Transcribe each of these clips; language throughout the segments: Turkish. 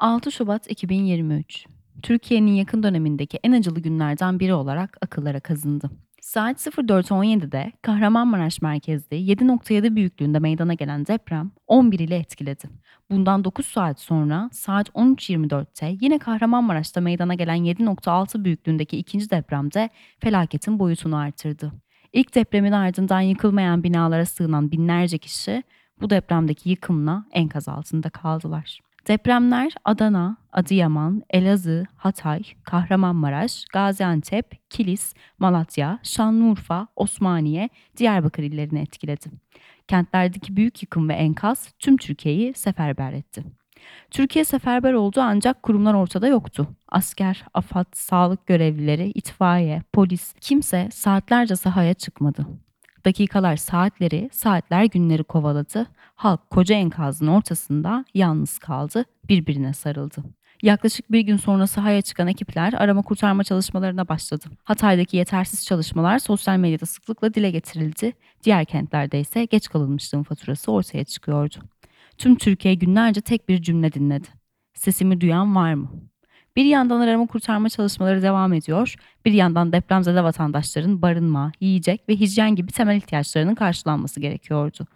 6 Şubat 2023 Türkiye'nin yakın dönemindeki en acılı günlerden biri olarak akıllara kazındı. Saat 04.17'de Kahramanmaraş merkezli 7.7 büyüklüğünde meydana gelen deprem 11 ile etkiledi. Bundan 9 saat sonra saat 13.24'te yine Kahramanmaraş'ta meydana gelen 7.6 büyüklüğündeki ikinci depremde felaketin boyutunu artırdı. İlk depremin ardından yıkılmayan binalara sığınan binlerce kişi bu depremdeki yıkımla enkaz altında kaldılar. Depremler Adana, Adıyaman, Elazığ, Hatay, Kahramanmaraş, Gaziantep, Kilis, Malatya, Şanlıurfa, Osmaniye, Diyarbakır illerini etkiledi. Kentlerdeki büyük yıkım ve enkaz tüm Türkiye'yi seferber etti. Türkiye seferber oldu ancak kurumlar ortada yoktu. Asker, AFAD, sağlık görevlileri, itfaiye, polis kimse saatlerce sahaya çıkmadı. Dakikalar saatleri, saatler günleri kovaladı. Halk koca enkazın ortasında yalnız kaldı, birbirine sarıldı. Yaklaşık bir gün sonra sahaya çıkan ekipler arama kurtarma çalışmalarına başladı. Hatay'daki yetersiz çalışmalar sosyal medyada sıklıkla dile getirildi. Diğer kentlerde ise geç kalınmışlığın faturası ortaya çıkıyordu. Tüm Türkiye günlerce tek bir cümle dinledi. Sesimi duyan var mı? Bir yandan arama kurtarma çalışmaları devam ediyor, bir yandan depremzede vatandaşların barınma, yiyecek ve hijyen gibi temel ihtiyaçlarının karşılanması gerekiyordu.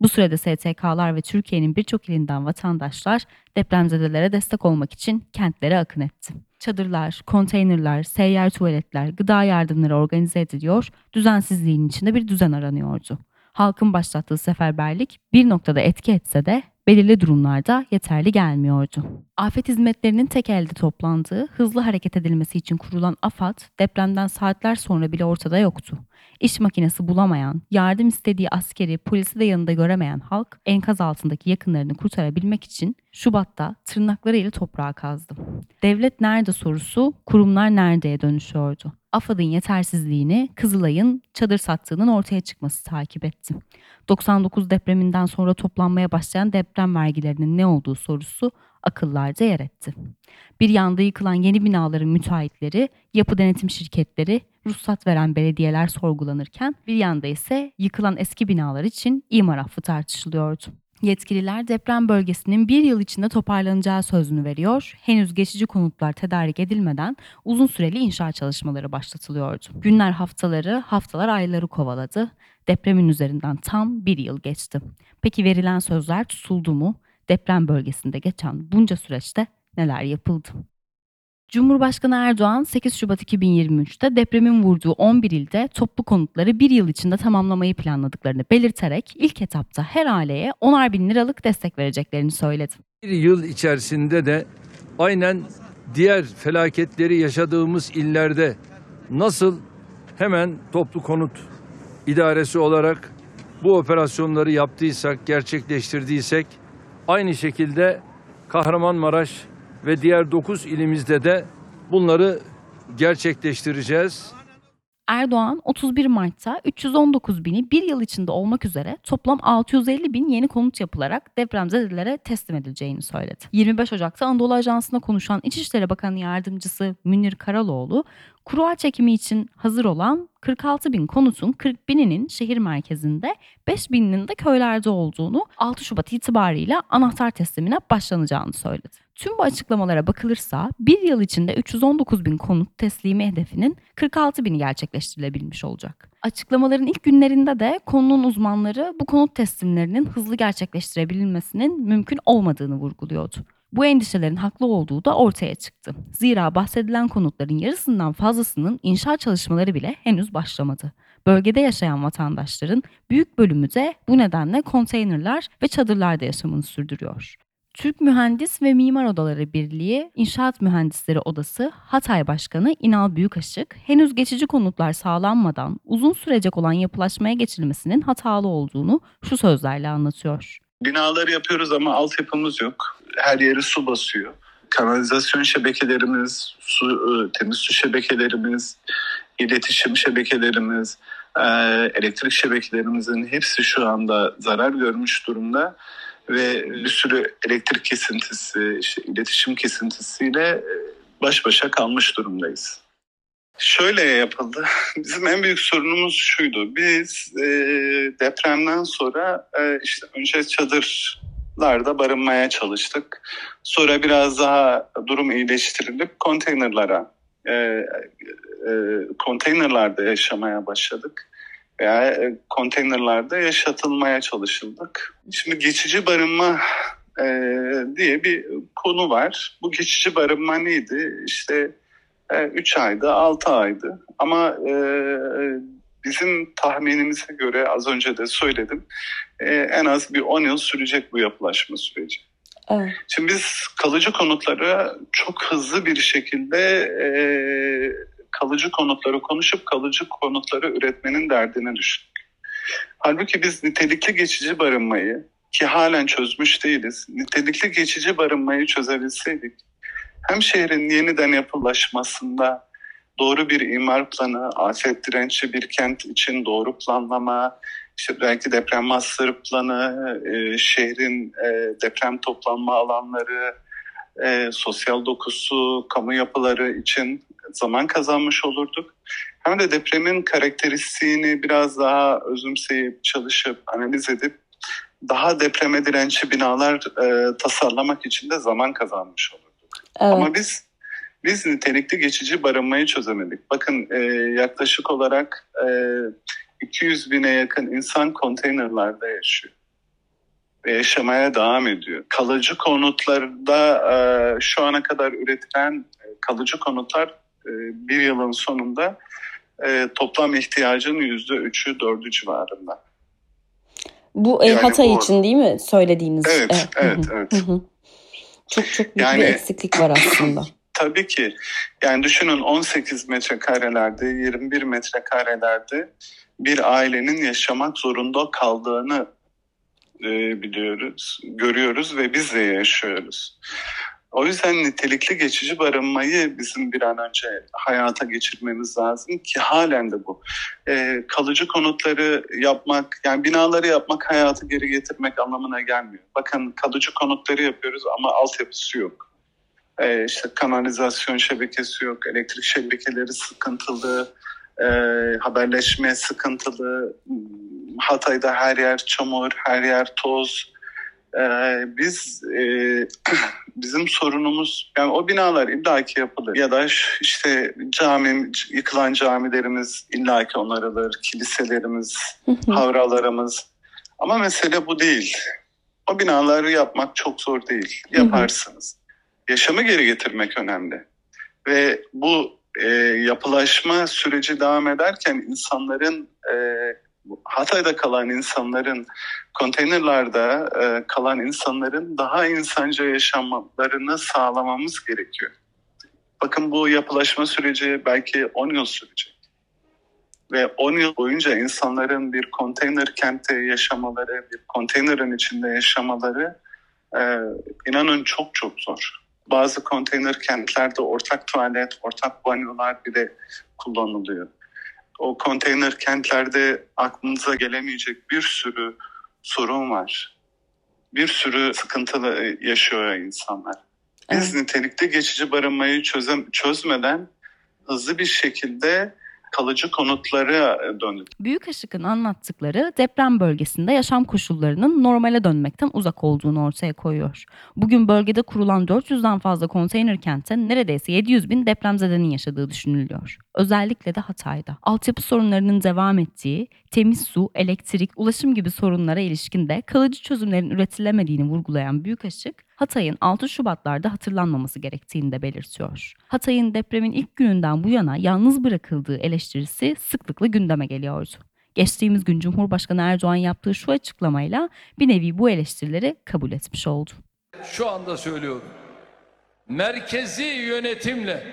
Bu sürede STK'lar ve Türkiye'nin birçok ilinden vatandaşlar depremzedelere destek olmak için kentlere akın etti. Çadırlar, konteynerler, seyyar tuvaletler, gıda yardımları organize ediliyor, düzensizliğin içinde bir düzen aranıyordu. Halkın başlattığı seferberlik bir noktada etki etse de belirli durumlarda yeterli gelmiyordu. Afet hizmetlerinin tek elde toplandığı, hızlı hareket edilmesi için kurulan AFAD depremden saatler sonra bile ortada yoktu. İş makinesi bulamayan, yardım istediği askeri, polisi de yanında göremeyen halk enkaz altındaki yakınlarını kurtarabilmek için Şubat'ta tırnaklarıyla toprağa kazdı. Devlet nerede sorusu kurumlar neredeye dönüşüyordu. AFAD'ın yetersizliğini Kızılay'ın çadır sattığının ortaya çıkması takip etti. 99 depreminden sonra toplanmaya başlayan deprem vergilerinin ne olduğu sorusu akıllarda yer etti. Bir yanda yıkılan yeni binaların müteahhitleri, yapı denetim şirketleri, ruhsat veren belediyeler sorgulanırken bir yanda ise yıkılan eski binalar için imar affı tartışılıyordu. Yetkililer deprem bölgesinin bir yıl içinde toparlanacağı sözünü veriyor. Henüz geçici konutlar tedarik edilmeden uzun süreli inşaat çalışmaları başlatılıyordu. Günler haftaları, haftalar ayları kovaladı. Depremin üzerinden tam bir yıl geçti. Peki verilen sözler tutuldu mu? Deprem bölgesinde geçen bunca süreçte neler yapıldı? Cumhurbaşkanı Erdoğan 8 Şubat 2023'te depremin vurduğu 11 ilde toplu konutları bir yıl içinde tamamlamayı planladıklarını belirterek ilk etapta her aileye 10'ar bin liralık destek vereceklerini söyledi. Bir yıl içerisinde de aynen diğer felaketleri yaşadığımız illerde nasıl hemen toplu konut idaresi olarak bu operasyonları yaptıysak, gerçekleştirdiysek aynı şekilde Kahramanmaraş ve diğer 9 ilimizde de bunları gerçekleştireceğiz. Erdoğan 31 Mart'ta 319 bini bir yıl içinde olmak üzere toplam 650 bin yeni konut yapılarak depremzedelere teslim edileceğini söyledi. 25 Ocak'ta Anadolu Ajansı'na konuşan İçişleri Bakanı Yardımcısı Münir Karaloğlu, kura çekimi için hazır olan 46 bin konutun 40 bininin şehir merkezinde, 5 bininin de köylerde olduğunu 6 Şubat itibariyle anahtar teslimine başlanacağını söyledi. Tüm bu açıklamalara bakılırsa bir yıl içinde 319 bin konut teslimi hedefinin 46 bini gerçekleştirilebilmiş olacak. Açıklamaların ilk günlerinde de konunun uzmanları bu konut teslimlerinin hızlı gerçekleştirebilmesinin mümkün olmadığını vurguluyordu. Bu endişelerin haklı olduğu da ortaya çıktı. Zira bahsedilen konutların yarısından fazlasının inşaat çalışmaları bile henüz başlamadı. Bölgede yaşayan vatandaşların büyük bölümü de bu nedenle konteynerler ve çadırlarda yaşamını sürdürüyor. Türk Mühendis ve Mimar Odaları Birliği İnşaat Mühendisleri Odası Hatay Başkanı İnal Büyükaşık, henüz geçici konutlar sağlanmadan uzun sürecek olan yapılaşmaya geçilmesinin hatalı olduğunu şu sözlerle anlatıyor. Binaları yapıyoruz ama altyapımız yok. Her yeri su basıyor. Kanalizasyon şebekelerimiz, su, e, temiz su şebekelerimiz, iletişim şebekelerimiz, e, elektrik şebekelerimizin hepsi şu anda zarar görmüş durumda ve bir sürü elektrik kesintisi, işte iletişim kesintisiyle e, baş başa kalmış durumdayız. Şöyle yapıldı. Bizim en büyük sorunumuz şuydu. Biz e, depremden sonra e, işte önce çadır larda barınmaya çalıştık. Sonra biraz daha durum iyileştirilip konteynerlara, e, e, konteynerlarda yaşamaya başladık. Veya e, konteynerlarda yaşatılmaya çalışıldık. Şimdi geçici barınma e, diye bir konu var. Bu geçici barınma neydi? İşte 3 aydı, 6 aydı. Ama e, bizim tahminimize göre az önce de söyledim e, en az bir 10 yıl sürecek bu yapılaşma süreci. Evet. Şimdi biz kalıcı konutları çok hızlı bir şekilde e, kalıcı konutları konuşup kalıcı konutları üretmenin derdine düştük. Halbuki biz nitelikli geçici barınmayı ki halen çözmüş değiliz. Nitelikli geçici barınmayı çözebilseydik hem şehrin yeniden yapılaşmasında doğru bir imar planı, afet dirençli bir kent için doğru planlama, işte belki deprem master planı, e, şehrin e, deprem toplanma alanları, e, sosyal dokusu, kamu yapıları için zaman kazanmış olurduk. Hem de depremin karakteristiğini biraz daha özümseyip, çalışıp, analiz edip daha depreme dirençli binalar e, tasarlamak için de zaman kazanmış olurduk. Evet. Ama biz biz nitelikli geçici barınmayı çözemedik. Bakın e, yaklaşık olarak e, 200 bine yakın insan konteynerlarda yaşıyor. Ve yaşamaya devam ediyor. Kalıcı konutlarda e, şu ana kadar üretilen e, kalıcı konutlar e, bir yılın sonunda toplam ihtiyacın yüzde üçü dördü civarında. Bu Yani Hatay bu- için değil mi söylediğiniz? Evet, evet, evet. hı hı. Çok çok büyük Yani- bir eksiklik var aslında. Tabii ki. Yani düşünün 18 metrekarelerde, 21 metrekarelerde bir ailenin yaşamak zorunda kaldığını e, biliyoruz, görüyoruz ve biz de yaşıyoruz. O yüzden nitelikli geçici barınmayı bizim bir an önce hayata geçirmemiz lazım ki halen de bu. E, kalıcı konutları yapmak, yani binaları yapmak hayatı geri getirmek anlamına gelmiyor. Bakın kalıcı konutları yapıyoruz ama altyapısı yok. E, işte kanalizasyon şebekesi yok, elektrik şebekeleri sıkıntılı, e, haberleşme sıkıntılı. Hatay'da her yer çamur, her yer toz. E, biz e, bizim sorunumuz yani o binalar illaki yapılır ya da işte cami yıkılan camilerimiz illaki onarılır, kiliselerimiz, havralarımız. Ama mesele bu değil. O binaları yapmak çok zor değil. Yaparsınız. Yaşamı geri getirmek önemli. Ve bu e, yapılaşma süreci devam ederken insanların e, Hatay'da kalan insanların konteynerlarda e, kalan insanların daha insanca yaşamalarını sağlamamız gerekiyor. Bakın bu yapılaşma süreci belki 10 yıl sürecek. Ve 10 yıl boyunca insanların bir konteyner kentte yaşamaları, bir konteynerin içinde yaşamaları e, inanın çok çok zor. Bazı konteyner kentlerde ortak tuvalet, ortak banyolar bile kullanılıyor. O konteyner kentlerde aklınıza gelemeyecek bir sürü sorun var. Bir sürü sıkıntı yaşıyor insanlar. Biz nitelikte geçici barınmayı çözem çözmeden hızlı bir şekilde kalıcı konutlara döndük. Büyük Aşık'ın anlattıkları deprem bölgesinde yaşam koşullarının normale dönmekten uzak olduğunu ortaya koyuyor. Bugün bölgede kurulan 400'den fazla konteyner kentte neredeyse 700 bin depremzedenin yaşadığı düşünülüyor. Özellikle de Hatay'da. Altyapı sorunlarının devam ettiği, temiz su, elektrik, ulaşım gibi sorunlara ilişkin de kalıcı çözümlerin üretilemediğini vurgulayan Büyük Aşık, Hatay'ın 6 Şubatlarda hatırlanmaması gerektiğini de belirtiyor. Hatay'ın depremin ilk gününden bu yana yalnız bırakıldığı eleştirisi sıklıkla gündeme geliyordu. Geçtiğimiz gün Cumhurbaşkanı Erdoğan yaptığı şu açıklamayla bir nevi bu eleştirileri kabul etmiş oldu. Şu anda söylüyorum. Merkezi yönetimle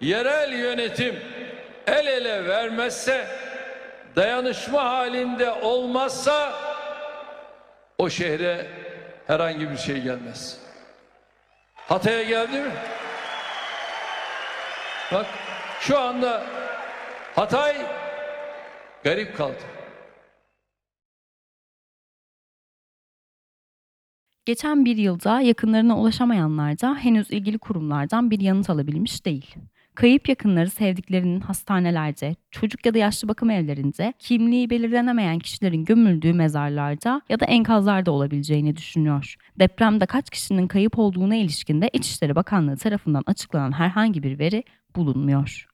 yerel yönetim el ele vermezse, dayanışma halinde olmazsa o şehre herhangi bir şey gelmez. Hatay'a geldi mi? Bak şu anda Hatay garip kaldı. Geçen bir yılda yakınlarına ulaşamayanlar da henüz ilgili kurumlardan bir yanıt alabilmiş değil. Kayıp yakınları sevdiklerinin hastanelerce, çocuk ya da yaşlı bakım evlerinde, kimliği belirlenemeyen kişilerin gömüldüğü mezarlarda ya da enkazlarda olabileceğini düşünüyor. Depremde kaç kişinin kayıp olduğuna ilişkinde İçişleri Bakanlığı tarafından açıklanan herhangi bir veri bulunmuyor.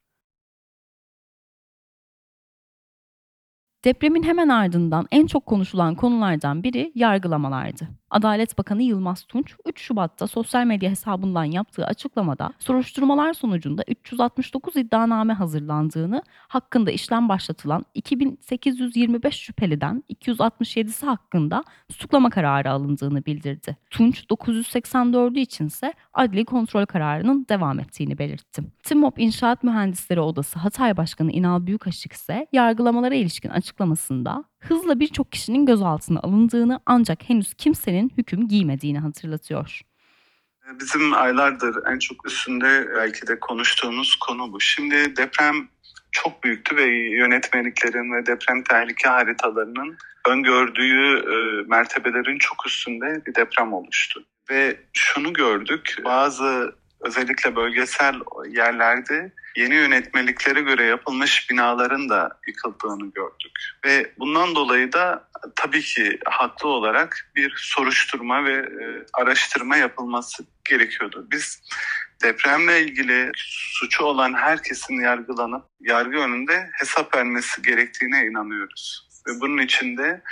Depremin hemen ardından en çok konuşulan konulardan biri yargılamalardı. Adalet Bakanı Yılmaz Tunç 3 Şubat'ta sosyal medya hesabından yaptığı açıklamada soruşturmalar sonucunda 369 iddianame hazırlandığını, hakkında işlem başlatılan 2825 şüpheliden 267'si hakkında tutuklama kararı alındığını bildirdi. Tunç 984'ü içinse adli kontrol kararının devam ettiğini belirtti. TİMOP İnşaat Mühendisleri Odası Hatay Başkanı İnal Büyükaşık ise yargılamalara ilişkin açıklamasında hızla birçok kişinin gözaltına alındığını ancak henüz kimsenin hüküm giymediğini hatırlatıyor. Bizim aylardır en çok üstünde belki de konuştuğumuz konu bu. Şimdi deprem çok büyüktü ve yönetmeliklerin ve deprem tehlike haritalarının öngördüğü e, mertebelerin çok üstünde bir deprem oluştu. Ve şunu gördük, bazı özellikle bölgesel yerlerde yeni yönetmeliklere göre yapılmış binaların da yıkıldığını gördük. Ve bundan dolayı da tabii ki haklı olarak bir soruşturma ve e, araştırma yapılması gerekiyordu. Biz depremle ilgili suçu olan herkesin yargılanıp yargı önünde hesap vermesi gerektiğine inanıyoruz. Ve bunun için de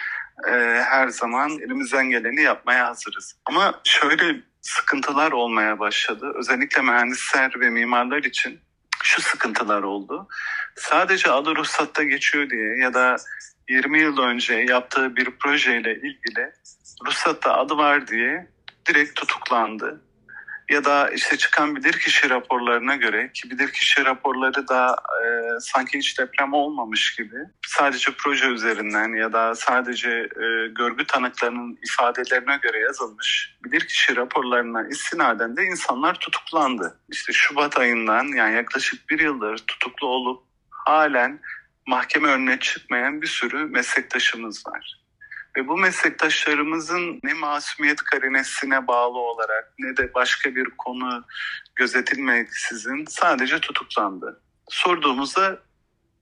e, her zaman elimizden geleni yapmaya hazırız. Ama şöyle sıkıntılar olmaya başladı. Özellikle mühendisler ve mimarlar için şu sıkıntılar oldu. Sadece adı ruhsatta geçiyor diye ya da 20 yıl önce yaptığı bir projeyle ilgili ruhsatta adı var diye direkt tutuklandı. Ya da işte çıkan bilirkişi raporlarına göre ki bilirkişi raporları da e, sanki hiç deprem olmamış gibi sadece proje üzerinden ya da sadece e, görgü tanıklarının ifadelerine göre yazılmış bilirkişi raporlarına istinaden de insanlar tutuklandı. İşte Şubat ayından yani yaklaşık bir yıldır tutuklu olup halen mahkeme önüne çıkmayan bir sürü meslektaşımız var. Ve bu meslektaşlarımızın ne masumiyet karinesine bağlı olarak ne de başka bir konu gözetilmeksizin sadece tutuklandı. Sorduğumuzda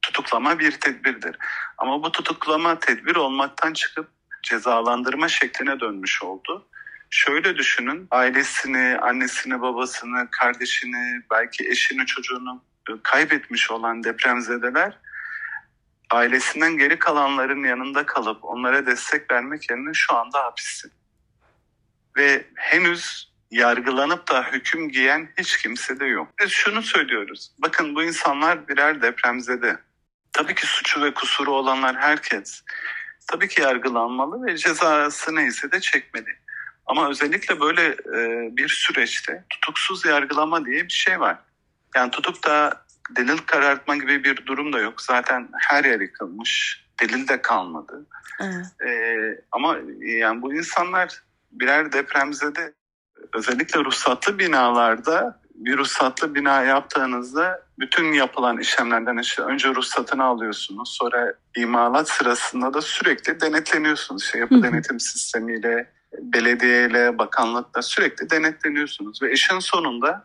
tutuklama bir tedbirdir. Ama bu tutuklama tedbir olmaktan çıkıp cezalandırma şekline dönmüş oldu. Şöyle düşünün, ailesini, annesini, babasını, kardeşini, belki eşini, çocuğunu kaybetmiş olan depremzedeler ailesinden geri kalanların yanında kalıp onlara destek vermek yerine şu anda hapiste. Ve henüz yargılanıp da hüküm giyen hiç kimse de yok. Biz şunu söylüyoruz. Bakın bu insanlar birer depremzede. Tabii ki suçu ve kusuru olanlar herkes. Tabii ki yargılanmalı ve cezası neyse de çekmeli. Ama özellikle böyle e, bir süreçte tutuksuz yargılama diye bir şey var. Yani tutup da delil karartma gibi bir durum da yok. Zaten her yer yıkılmış. Delil de kalmadı. Evet. Ee, ama yani bu insanlar birer depremzede özellikle ruhsatlı binalarda bir ruhsatlı bina yaptığınızda bütün yapılan işlemlerden işte önce ruhsatını alıyorsunuz. Sonra imalat sırasında da sürekli denetleniyorsunuz. İşte yapı hı. denetim sistemiyle, belediyeyle, bakanlıkla sürekli denetleniyorsunuz. Ve işin sonunda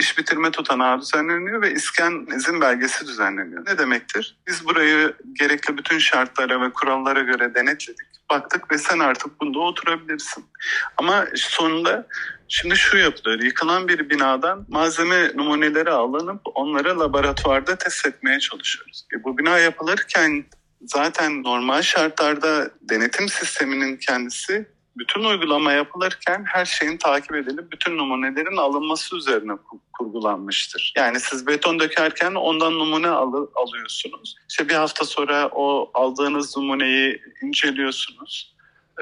iş bitirme tutanağı düzenleniyor ve iskan izin belgesi düzenleniyor. Ne demektir? Biz burayı gerekli bütün şartlara ve kurallara göre denetledik. Baktık ve sen artık bunda oturabilirsin. Ama sonunda şimdi şu yapılıyor. Yıkılan bir binadan malzeme numuneleri alınıp onları laboratuvarda test etmeye çalışıyoruz. E bu bina yapılırken zaten normal şartlarda denetim sisteminin kendisi bütün uygulama yapılırken her şeyin takip edilip bütün numunelerin alınması üzerine ku- kurgulanmıştır. Yani siz beton dökerken ondan numune alı- alıyorsunuz. İşte bir hafta sonra o aldığınız numuneyi inceliyorsunuz.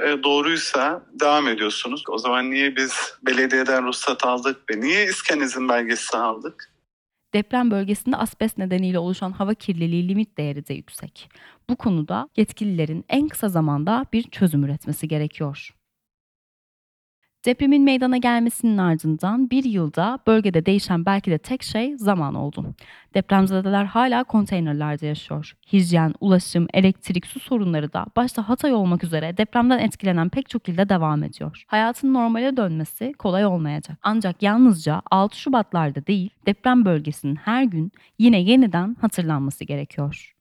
E, doğruysa devam ediyorsunuz. O zaman niye biz belediyeden ruhsat aldık ve niye iskan izin belgesi aldık? Deprem bölgesinde asbest nedeniyle oluşan hava kirliliği limit değeri de yüksek. Bu konuda yetkililerin en kısa zamanda bir çözüm üretmesi gerekiyor. Depremin meydana gelmesinin ardından bir yılda bölgede değişen belki de tek şey zaman oldu. Depremzedeler hala konteynerlerde yaşıyor. Hijyen, ulaşım, elektrik, su sorunları da başta Hatay olmak üzere depremden etkilenen pek çok ilde devam ediyor. Hayatın normale dönmesi kolay olmayacak. Ancak yalnızca 6 Şubatlarda değil, deprem bölgesinin her gün yine yeniden hatırlanması gerekiyor.